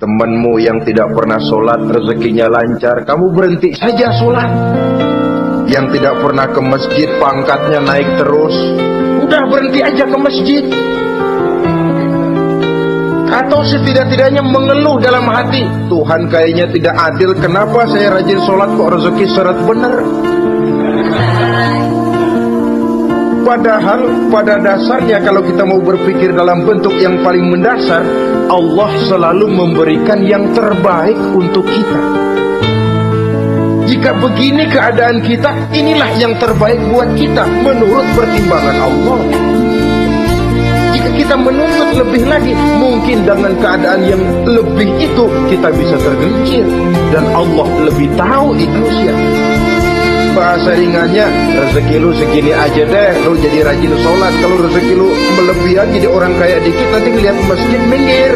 Temanmu yang tidak pernah sholat rezekinya lancar, kamu berhenti saja sholat. Yang tidak pernah ke masjid pangkatnya naik terus, udah berhenti aja ke masjid. Atau setidak-tidaknya mengeluh dalam hati, Tuhan kayaknya tidak adil, kenapa saya rajin sholat kok rezeki seret benar? Padahal pada dasarnya kalau kita mau berpikir dalam bentuk yang paling mendasar, Allah selalu memberikan yang terbaik untuk kita. Jika begini keadaan kita, inilah yang terbaik buat kita menurut pertimbangan Allah. Jika kita menuntut lebih lagi, mungkin dengan keadaan yang lebih itu kita bisa tergelincir dan Allah lebih tahu itu siapa bahasa ringannya rezeki lu segini aja deh lu jadi rajin sholat. Kalau rezeki lu melebihi jadi orang kaya dikit nanti ngeliat masjid minggir